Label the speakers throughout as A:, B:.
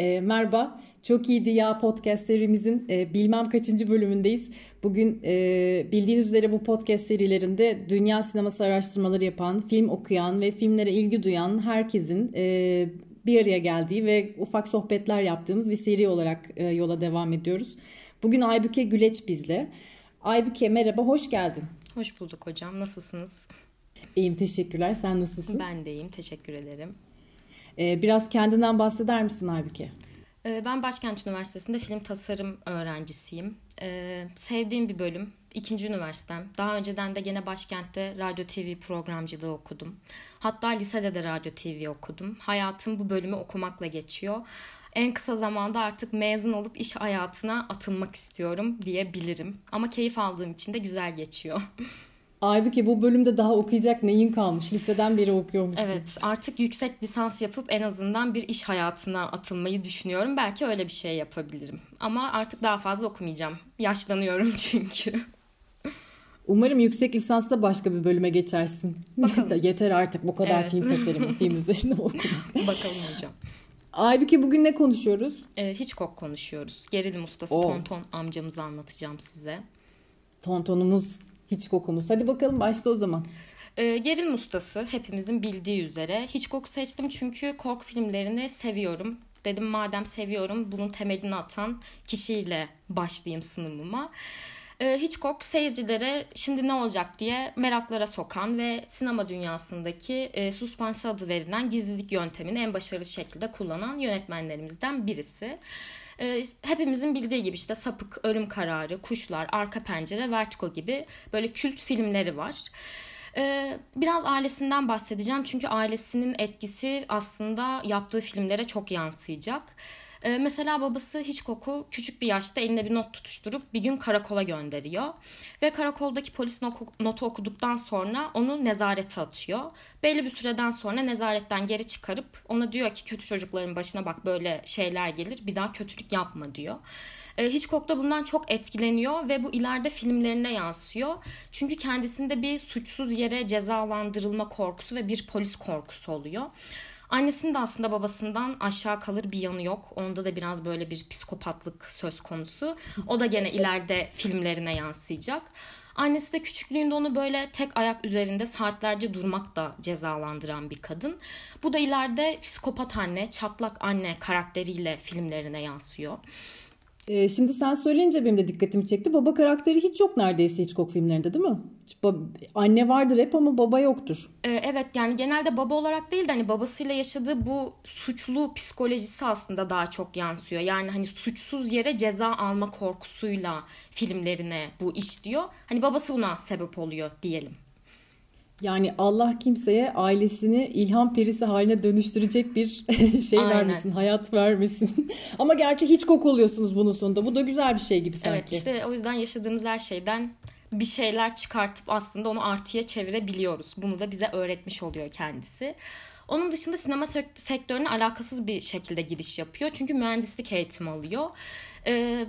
A: E, merhaba, Çok İyiydi Ya podcast serimizin e, bilmem kaçıncı bölümündeyiz. Bugün e, bildiğiniz üzere bu podcast serilerinde dünya sineması araştırmaları yapan, film okuyan ve filmlere ilgi duyan herkesin e, bir araya geldiği ve ufak sohbetler yaptığımız bir seri olarak e, yola devam ediyoruz. Bugün Aybüke Güleç bizle. Aybüke merhaba, hoş geldin.
B: Hoş bulduk hocam, nasılsınız?
A: İyiyim, teşekkürler. Sen nasılsın?
B: Ben de iyiyim, teşekkür ederim.
A: Ee, biraz kendinden bahseder misin Aybüke?
B: Ee, ben Başkent Üniversitesi'nde film tasarım öğrencisiyim. Ee, sevdiğim bir bölüm. İkinci üniversitem. Daha önceden de gene Başkent'te radyo TV programcılığı okudum. Hatta lisede de radyo TV okudum. Hayatım bu bölümü okumakla geçiyor. En kısa zamanda artık mezun olup iş hayatına atılmak istiyorum diyebilirim. Ama keyif aldığım için de güzel geçiyor.
A: Aybüke bu bölümde daha okuyacak neyin kalmış? Liseden beri okuyormuşsun.
B: Evet artık yüksek lisans yapıp en azından bir iş hayatına atılmayı düşünüyorum. Belki öyle bir şey yapabilirim. Ama artık daha fazla okumayacağım. Yaşlanıyorum çünkü.
A: Umarım yüksek lisansta başka bir bölüme geçersin. Bakalım. Yeter artık bu kadar evet. film seferim film üzerine okuma.
B: Bakalım hocam.
A: Aybüke bugün ne konuşuyoruz?
B: Ee, Hitchcock konuşuyoruz. Gerilim ustası Oo. Tonton amcamızı anlatacağım size.
A: Tontonumuz hiç kokumuz. Hadi bakalım başla o zaman.
B: E, gerilim ustası hepimizin bildiği üzere. Hitchcock seçtim çünkü korku filmlerini seviyorum. Dedim madem seviyorum bunun temelini atan kişiyle başlayayım sunumuma. E, Hitchcock seyircilere şimdi ne olacak diye meraklara sokan ve sinema dünyasındaki e, suspanse adı verilen gizlilik yöntemini en başarılı şekilde kullanan yönetmenlerimizden birisi. E, hepimizin bildiği gibi işte Sapık, Ölüm Kararı, Kuşlar, Arka Pencere, Vertigo gibi böyle kült filmleri var. Ee, biraz ailesinden bahsedeceğim çünkü ailesinin etkisi aslında yaptığı filmlere çok yansıyacak. Ee, mesela babası Hitchcock'u küçük bir yaşta eline bir not tutuşturup bir gün karakola gönderiyor. Ve karakoldaki polis notu okuduktan sonra onu nezarete atıyor. Belli bir süreden sonra nezaretten geri çıkarıp ona diyor ki kötü çocukların başına bak böyle şeyler gelir bir daha kötülük yapma diyor. Ee, Hitchcock da bundan çok etkileniyor ve bu ileride filmlerine yansıyor. Çünkü kendisinde bir suçsuz yere cezalandırılma korkusu ve bir polis korkusu oluyor. Annesinin de aslında babasından aşağı kalır bir yanı yok. Onda da biraz böyle bir psikopatlık söz konusu. O da gene ileride filmlerine yansıyacak. Annesi de küçüklüğünde onu böyle tek ayak üzerinde saatlerce durmak da cezalandıran bir kadın. Bu da ileride psikopat anne, çatlak anne karakteriyle filmlerine yansıyor.
A: Ee, şimdi sen söyleyince benim de dikkatimi çekti. Baba karakteri hiç yok neredeyse Hitchcock filmlerinde değil mi? Anne vardır hep ama baba yoktur.
B: Ee, evet yani genelde baba olarak değil de hani babasıyla yaşadığı bu suçlu psikolojisi aslında daha çok yansıyor. Yani hani suçsuz yere ceza alma korkusuyla filmlerine bu işliyor. Hani babası buna sebep oluyor diyelim.
A: Yani Allah kimseye ailesini ilham perisi haline dönüştürecek bir şey Aynen. vermesin, hayat vermesin. Ama gerçi hiç kokuluyorsunuz bunun sonunda. Bu da güzel bir şey gibi sanki.
B: Evet işte o yüzden yaşadığımız her şeyden bir şeyler çıkartıp aslında onu artıya çevirebiliyoruz. Bunu da bize öğretmiş oluyor kendisi. Onun dışında sinema sektörüne alakasız bir şekilde giriş yapıyor. Çünkü mühendislik eğitimi alıyor. Ee,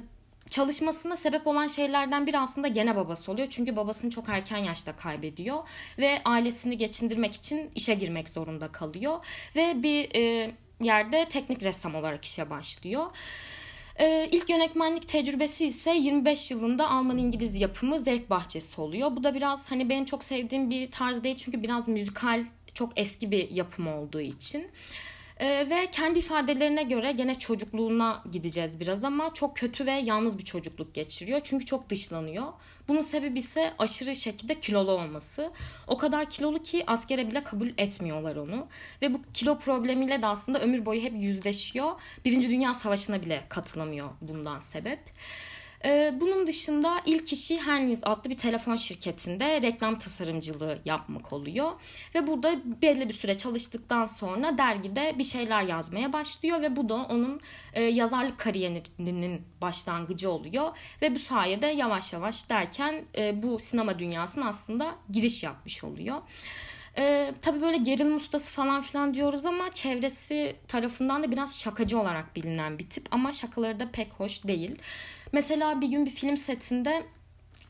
B: çalışmasına sebep olan şeylerden biri aslında gene babası oluyor. Çünkü babasını çok erken yaşta kaybediyor ve ailesini geçindirmek için işe girmek zorunda kalıyor ve bir e, yerde teknik ressam olarak işe başlıyor. Ee, ilk yönetmenlik tecrübesi ise 25 yılında Alman-İngiliz yapımı Zevk Bahçesi oluyor. Bu da biraz hani benim çok sevdiğim bir tarz değil çünkü biraz müzikal çok eski bir yapım olduğu için. Ee, ve kendi ifadelerine göre gene çocukluğuna gideceğiz biraz ama çok kötü ve yalnız bir çocukluk geçiriyor. Çünkü çok dışlanıyor. Bunun sebebi ise aşırı şekilde kilolu olması. O kadar kilolu ki askere bile kabul etmiyorlar onu. Ve bu kilo problemiyle de aslında ömür boyu hep yüzleşiyor. Birinci Dünya Savaşı'na bile katılamıyor bundan sebep. Ee, bunun dışında ilk işi Henleys adlı bir telefon şirketinde reklam tasarımcılığı yapmak oluyor. Ve burada belli bir süre çalıştıktan sonra dergide bir şeyler yazmaya başlıyor ve bu da onun e, yazarlık kariyerinin başlangıcı oluyor. Ve bu sayede yavaş yavaş derken e, bu sinema dünyasına aslında giriş yapmış oluyor. Ee, tabii böyle gerilim ustası falan filan diyoruz ama çevresi tarafından da biraz şakacı olarak bilinen bir tip ama şakaları da pek hoş değil. Mesela bir gün bir film setinde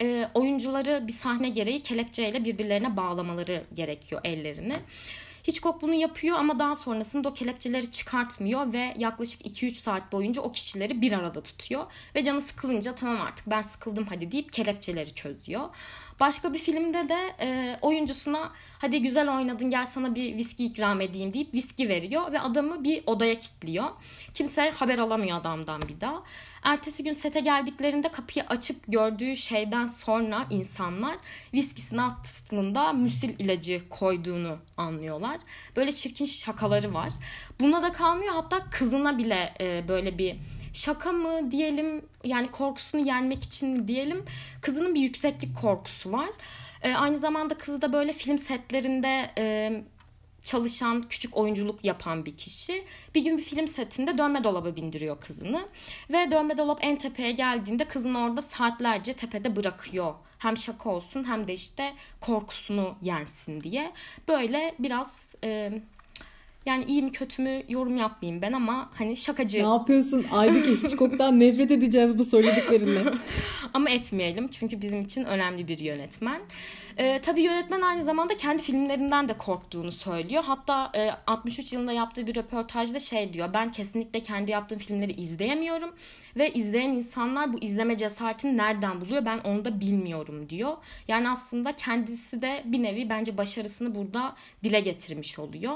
B: e, oyuncuları bir sahne gereği kelepçeyle birbirlerine bağlamaları gerekiyor ellerini. Hitchcock bunu yapıyor ama daha sonrasında o kelepçeleri çıkartmıyor ve yaklaşık 2-3 saat boyunca o kişileri bir arada tutuyor. Ve canı sıkılınca tamam artık ben sıkıldım hadi deyip kelepçeleri çözüyor. Başka bir filmde de e, oyuncusuna hadi güzel oynadın gel sana bir viski ikram edeyim deyip viski veriyor ve adamı bir odaya kilitliyor. Kimse haber alamıyor adamdan bir daha. Ertesi gün sete geldiklerinde kapıyı açıp gördüğü şeyden sonra insanlar viskisinin altında müsil ilacı koyduğunu anlıyorlar. Böyle çirkin şakaları var. Buna da kalmıyor hatta kızına bile e, böyle bir şaka mı diyelim yani korkusunu yenmek için mi diyelim kızının bir yükseklik korkusu var. E, aynı zamanda kızı da böyle film setlerinde e, çalışan, küçük oyunculuk yapan bir kişi. Bir gün bir film setinde dönme dolaba bindiriyor kızını. Ve dönme dolap en tepeye geldiğinde kızını orada saatlerce tepede bırakıyor. Hem şaka olsun hem de işte korkusunu yensin diye. Böyle biraz e, yani iyi mi kötü mü yorum yapmayayım ben ama hani şakacı.
A: Ne yapıyorsun? Aydaki Hitchcock'tan nefret edeceğiz bu söylediklerinle.
B: ama etmeyelim çünkü bizim için önemli bir yönetmen. Ee, tabii yönetmen aynı zamanda kendi filmlerinden de korktuğunu söylüyor. Hatta e, 63 yılında yaptığı bir röportajda şey diyor. Ben kesinlikle kendi yaptığım filmleri izleyemiyorum. Ve izleyen insanlar bu izleme cesaretini nereden buluyor ben onu da bilmiyorum diyor. Yani aslında kendisi de bir nevi bence başarısını burada dile getirmiş oluyor.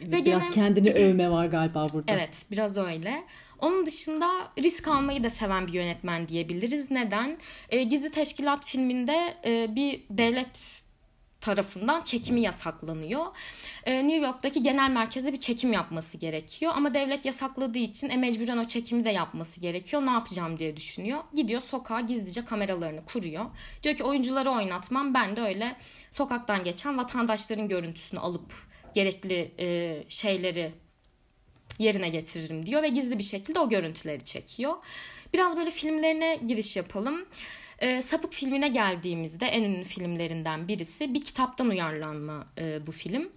A: Evet, Ve biraz gene... kendini övme var galiba burada.
B: Evet biraz öyle. Onun dışında risk almayı da seven bir yönetmen diyebiliriz. Neden? E, Gizli Teşkilat filminde e, bir devlet tarafından çekimi yasaklanıyor. E, New York'taki genel merkeze bir çekim yapması gerekiyor. Ama devlet yasakladığı için e, mecburen o çekimi de yapması gerekiyor. Ne yapacağım diye düşünüyor. Gidiyor sokağa gizlice kameralarını kuruyor. Diyor ki oyuncuları oynatmam ben de öyle sokaktan geçen vatandaşların görüntüsünü alıp gerekli e, şeyleri yerine getiririm diyor ve gizli bir şekilde o görüntüleri çekiyor. Biraz böyle filmlerine giriş yapalım. E, Sapık filmine geldiğimizde en ünlü filmlerinden birisi bir kitaptan uyarlanma e, bu film. E,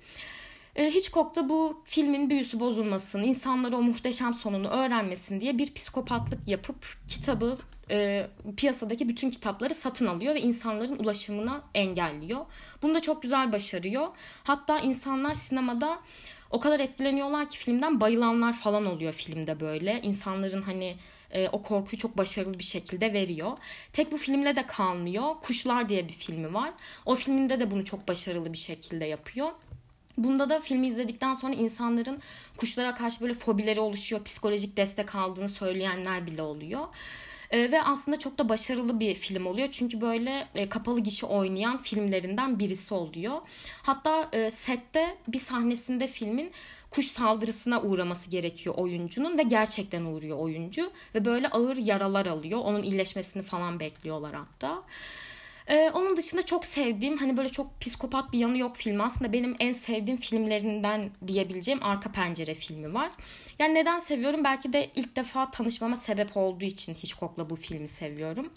B: Hitchcock da bu filmin büyüsü bozulmasın, insanları o muhteşem sonunu öğrenmesin diye bir psikopatlık yapıp kitabı e, piyasadaki bütün kitapları satın alıyor ve insanların ulaşımına engelliyor. Bunu da çok güzel başarıyor. Hatta insanlar sinemada o kadar etkileniyorlar ki filmden bayılanlar falan oluyor filmde böyle. İnsanların hani e, o korkuyu çok başarılı bir şekilde veriyor. Tek bu filmle de kalmıyor. Kuşlar diye bir filmi var. O filminde de bunu çok başarılı bir şekilde yapıyor. Bunda da filmi izledikten sonra insanların kuşlara karşı böyle fobileri oluşuyor, psikolojik destek aldığını söyleyenler bile oluyor. E, ve aslında çok da başarılı bir film oluyor. Çünkü böyle e, kapalı gişi oynayan filmlerinden birisi oluyor. Hatta e, sette bir sahnesinde filmin kuş saldırısına uğraması gerekiyor oyuncunun ve gerçekten uğruyor oyuncu ve böyle ağır yaralar alıyor. Onun iyileşmesini falan bekliyorlar hatta. Ee, onun dışında çok sevdiğim hani böyle çok psikopat bir yanı yok film aslında benim en sevdiğim filmlerinden diyebileceğim Arka Pencere filmi var. Yani neden seviyorum? Belki de ilk defa tanışmama sebep olduğu için Hitchcock'la bu filmi seviyorum.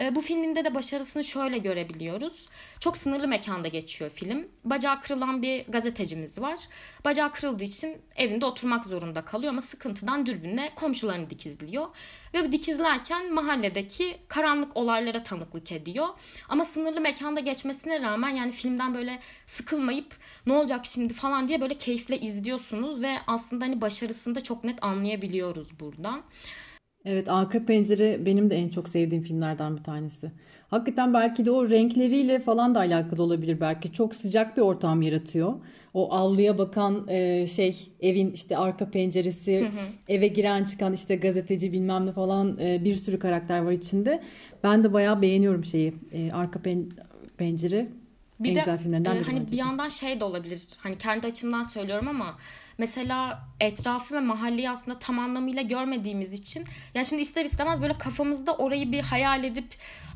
B: E, bu filminde de başarısını şöyle görebiliyoruz. Çok sınırlı mekanda geçiyor film. Bacağı kırılan bir gazetecimiz var. Bacağı kırıldığı için evinde oturmak zorunda kalıyor ama sıkıntıdan dürbünle komşularını dikizliyor. Ve dikizlerken mahalledeki karanlık olaylara tanıklık ediyor. Ama sınırlı mekanda geçmesine rağmen yani filmden böyle sıkılmayıp ne olacak şimdi falan diye böyle keyifle izliyorsunuz ve aslında hani başarısını da çok net anlayabiliyoruz buradan.
A: Evet Arka Pencere benim de en çok sevdiğim filmlerden bir tanesi. Hakikaten belki de o renkleriyle falan da alakalı olabilir belki. Çok sıcak bir ortam yaratıyor. O avluya bakan e, şey evin işte arka penceresi, hı hı. eve giren çıkan işte gazeteci bilmem ne falan e, bir sürü karakter var içinde. Ben de bayağı beğeniyorum şeyi. E, arka pen, pencere
B: bir en de güzel filmlerinden e, hani bir yandan şey de olabilir. Hani kendi açımdan söylüyorum ama mesela etrafı ve mahalleyi aslında tam anlamıyla görmediğimiz için ya şimdi ister istemez böyle kafamızda orayı bir hayal edip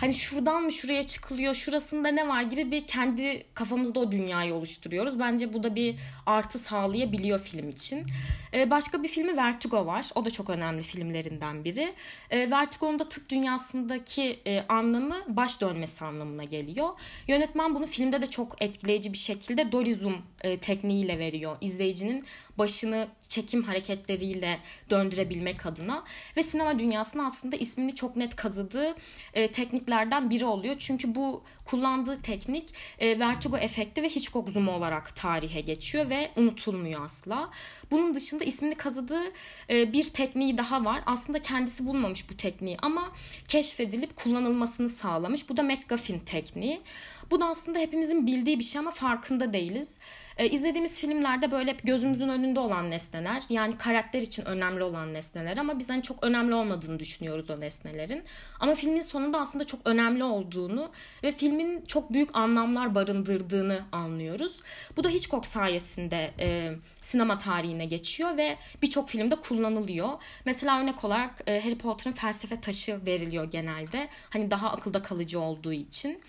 B: hani şuradan mı şuraya çıkılıyor şurasında ne var gibi bir kendi kafamızda o dünyayı oluşturuyoruz. Bence bu da bir artı sağlayabiliyor film için. Ee, başka bir filmi Vertigo var. O da çok önemli filmlerinden biri. Ee, Vertigo'nun da tıp dünyasındaki e, anlamı baş dönmesi anlamına geliyor. Yönetmen bunu filmde de çok etkileyici bir şekilde dolly zoom e, tekniğiyle veriyor. İzleyicinin başını çekim hareketleriyle döndürebilmek adına ve sinema dünyasının aslında ismini çok net kazıdığı e, tekniklerden biri oluyor. Çünkü bu kullandığı teknik e, vertigo efekti ve Hitchcock zoom olarak tarihe geçiyor ve unutulmuyor asla. Bunun dışında ismini kazıdığı e, bir tekniği daha var. Aslında kendisi bulmamış bu tekniği ama keşfedilip kullanılmasını sağlamış. Bu da McGuffin tekniği. Bu da aslında hepimizin bildiği bir şey ama farkında değiliz. Ee, izlediğimiz filmlerde böyle hep gözümüzün önünde olan nesneler. Yani karakter için önemli olan nesneler ama biz hani çok önemli olmadığını düşünüyoruz o nesnelerin. Ama filmin sonunda aslında çok önemli olduğunu ve filmin çok büyük anlamlar barındırdığını anlıyoruz. Bu da Hitchcock sayesinde e, sinema tarihine geçiyor ve birçok filmde kullanılıyor. Mesela örnek olarak e, Harry Potter'ın felsefe taşı veriliyor genelde. Hani daha akılda kalıcı olduğu için.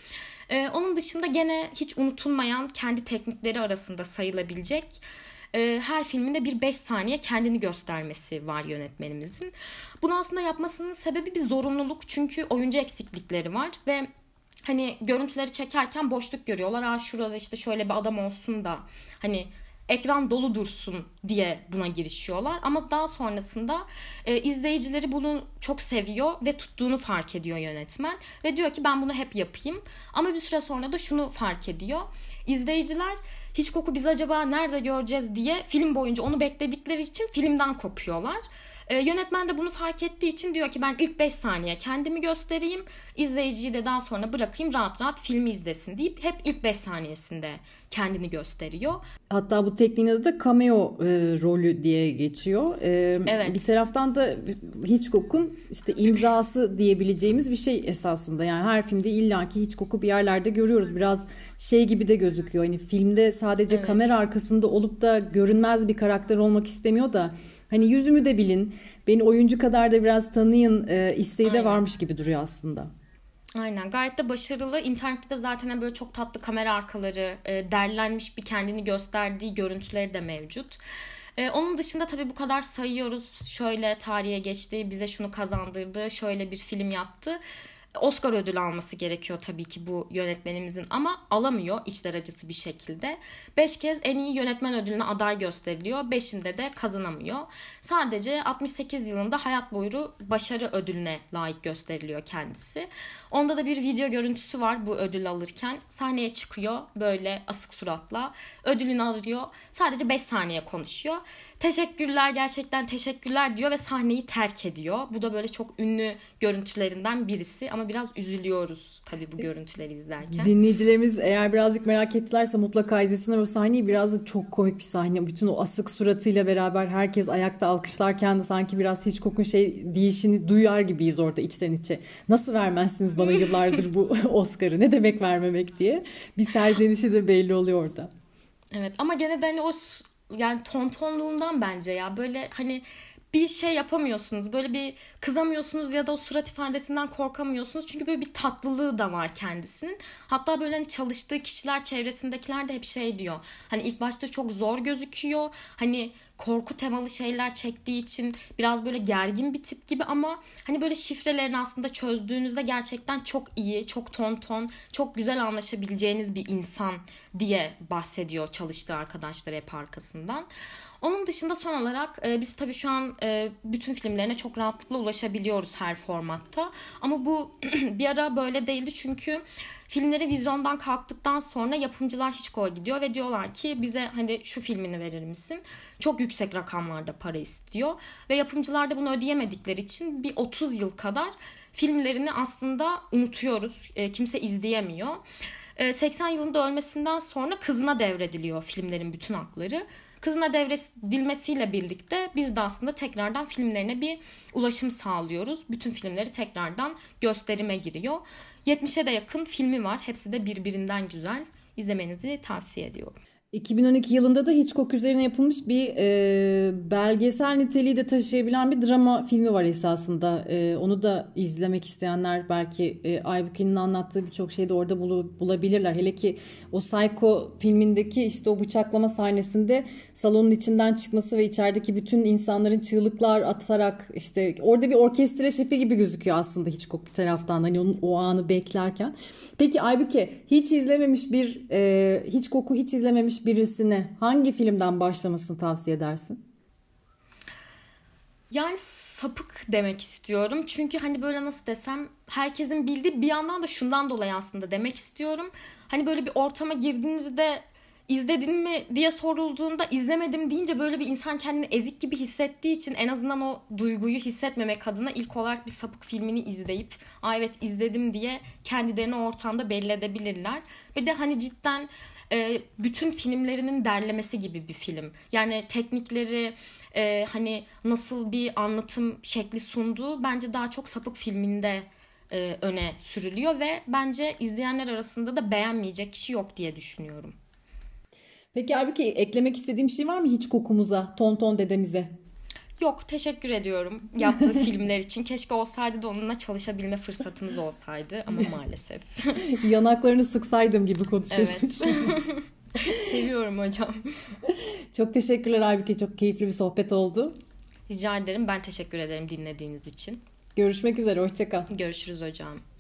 B: Ee, onun dışında gene hiç unutulmayan kendi teknikleri arasında sayılabilecek e, her filminde bir 5 saniye kendini göstermesi var yönetmenimizin. Bunu aslında yapmasının sebebi bir zorunluluk çünkü oyuncu eksiklikleri var ve hani görüntüleri çekerken boşluk görüyorlar. Aa şurada işte şöyle bir adam olsun da hani ekran dolu dursun diye buna girişiyorlar. Ama daha sonrasında e, izleyicileri bunu çok seviyor ve tuttuğunu fark ediyor yönetmen. Ve diyor ki ben bunu hep yapayım. Ama bir süre sonra da şunu fark ediyor. İzleyiciler hiç koku biz acaba nerede göreceğiz diye film boyunca onu bekledikleri için filmden kopuyorlar. E, yönetmen de bunu fark ettiği için diyor ki ben ilk 5 saniye kendimi göstereyim. izleyiciyi de daha sonra bırakayım rahat rahat filmi izlesin deyip hep ilk 5 saniyesinde kendini gösteriyor.
A: Hatta bu tekniğin adı da cameo e, rolü diye geçiyor. E, evet. Bir taraftan da Hitchcock'un işte imzası diyebileceğimiz bir şey esasında. Yani her filmde illaki Hitchcock'u bir yerlerde görüyoruz. Biraz şey gibi de gözüküyor. Hani filmde sadece evet. kamera arkasında olup da görünmez bir karakter olmak istemiyor da Hani yüzümü de bilin, beni oyuncu kadar da biraz tanıyın e, isteği Aynen. de varmış gibi duruyor aslında.
B: Aynen gayet de başarılı. İnternette de zaten böyle çok tatlı kamera arkaları, e, derlenmiş bir kendini gösterdiği görüntüleri de mevcut. Ee, onun dışında tabii bu kadar sayıyoruz. Şöyle tarihe geçti, bize şunu kazandırdı, şöyle bir film yaptı. Oscar ödülü alması gerekiyor tabii ki bu yönetmenimizin ama alamıyor içler acısı bir şekilde. Beş kez en iyi yönetmen ödülüne aday gösteriliyor. Beşinde de kazanamıyor. Sadece 68 yılında hayat boyu başarı ödülüne layık gösteriliyor kendisi. Onda da bir video görüntüsü var bu ödül alırken. Sahneye çıkıyor böyle asık suratla. Ödülünü alıyor. Sadece 5 saniye konuşuyor teşekkürler gerçekten teşekkürler diyor ve sahneyi terk ediyor. Bu da böyle çok ünlü görüntülerinden birisi ama biraz üzülüyoruz tabii bu görüntüleri izlerken.
A: Dinleyicilerimiz eğer birazcık merak ettilerse mutlaka izlesinler o sahneyi. Biraz da çok komik bir sahne. Bütün o asık suratıyla beraber herkes ayakta alkışlarken sanki biraz hiç kokun şey değişini duyar gibiyiz orada içten içe. Nasıl vermezsiniz bana yıllardır bu Oscar'ı? Ne demek vermemek diye. Bir serzenişi de belli oluyor orada.
B: Evet ama gene de hani o yani tontonluğundan bence ya böyle hani bir şey yapamıyorsunuz. Böyle bir kızamıyorsunuz ya da o surat ifadesinden korkamıyorsunuz. Çünkü böyle bir tatlılığı da var kendisinin. Hatta böyle hani çalıştığı kişiler çevresindekiler de hep şey diyor. Hani ilk başta çok zor gözüküyor. Hani korku temalı şeyler çektiği için biraz böyle gergin bir tip gibi ama hani böyle şifrelerini aslında çözdüğünüzde gerçekten çok iyi, çok ton ton, çok güzel anlaşabileceğiniz bir insan diye bahsediyor çalıştığı arkadaşlar hep arkasından. Onun dışında son olarak e, biz tabii şu an e, bütün filmlerine çok rahatlıkla ulaşabiliyoruz her formatta. Ama bu bir ara böyle değildi çünkü filmleri vizyondan kalktıktan sonra yapımcılar Hitchcock'a gidiyor ve diyorlar ki bize hani şu filmini verir misin? Çok yüksek rakamlarda para istiyor ve yapımcılar da bunu ödeyemedikleri için bir 30 yıl kadar filmlerini aslında unutuyoruz. E, kimse izleyemiyor. 80 e, yılında ölmesinden sonra kızına devrediliyor filmlerin bütün hakları. Kızına devredilmesiyle birlikte biz de aslında tekrardan filmlerine bir ulaşım sağlıyoruz. Bütün filmleri tekrardan gösterime giriyor. 70'e de yakın filmi var. Hepsi de birbirinden güzel. İzlemenizi tavsiye ediyorum.
A: 2012 yılında da Hitchcock üzerine yapılmış bir e, belgesel niteliği de taşıyabilen bir drama filmi var esasında. E, onu da izlemek isteyenler belki e, Aybüke'nin anlattığı birçok şeyi de orada bul, bulabilirler. Hele ki o Psycho filmindeki işte o bıçaklama sahnesinde salonun içinden çıkması ve içerideki bütün insanların çığlıklar atarak işte orada bir orkestra şefi gibi gözüküyor aslında Hitchcock bir taraftan hani onun, o anı beklerken. Peki Aybüke hiç izlememiş bir e, Hitchcock'u hiç izlememiş birisine hangi filmden başlamasını tavsiye edersin?
B: Yani sapık demek istiyorum. Çünkü hani böyle nasıl desem herkesin bildiği bir yandan da şundan dolayı aslında demek istiyorum. Hani böyle bir ortama girdiğinizde izledin mi diye sorulduğunda izlemedim deyince böyle bir insan kendini ezik gibi hissettiği için en azından o duyguyu hissetmemek adına ilk olarak bir sapık filmini izleyip Aa evet izledim diye kendilerini ortamda belli edebilirler. Ve de hani cidden e, bütün filmlerinin derlemesi gibi bir film. Yani teknikleri e, hani nasıl bir anlatım şekli sunduğu bence daha çok sapık filminde e, öne sürülüyor ve bence izleyenler arasında da beğenmeyecek kişi yok diye düşünüyorum.
A: Peki abi eklemek istediğim şey var mı hiç kokumuza, Tonton dedemize?
B: Yok teşekkür ediyorum yaptığı filmler için. Keşke olsaydı da onunla çalışabilme fırsatımız olsaydı ama maalesef.
A: Yanaklarını sıksaydım gibi konuşuyorsun.
B: Evet. Seviyorum hocam.
A: Çok teşekkürler Aybüke. Çok keyifli bir sohbet oldu.
B: Rica ederim. Ben teşekkür ederim dinlediğiniz için.
A: Görüşmek üzere. Hoşçakal.
B: Görüşürüz hocam.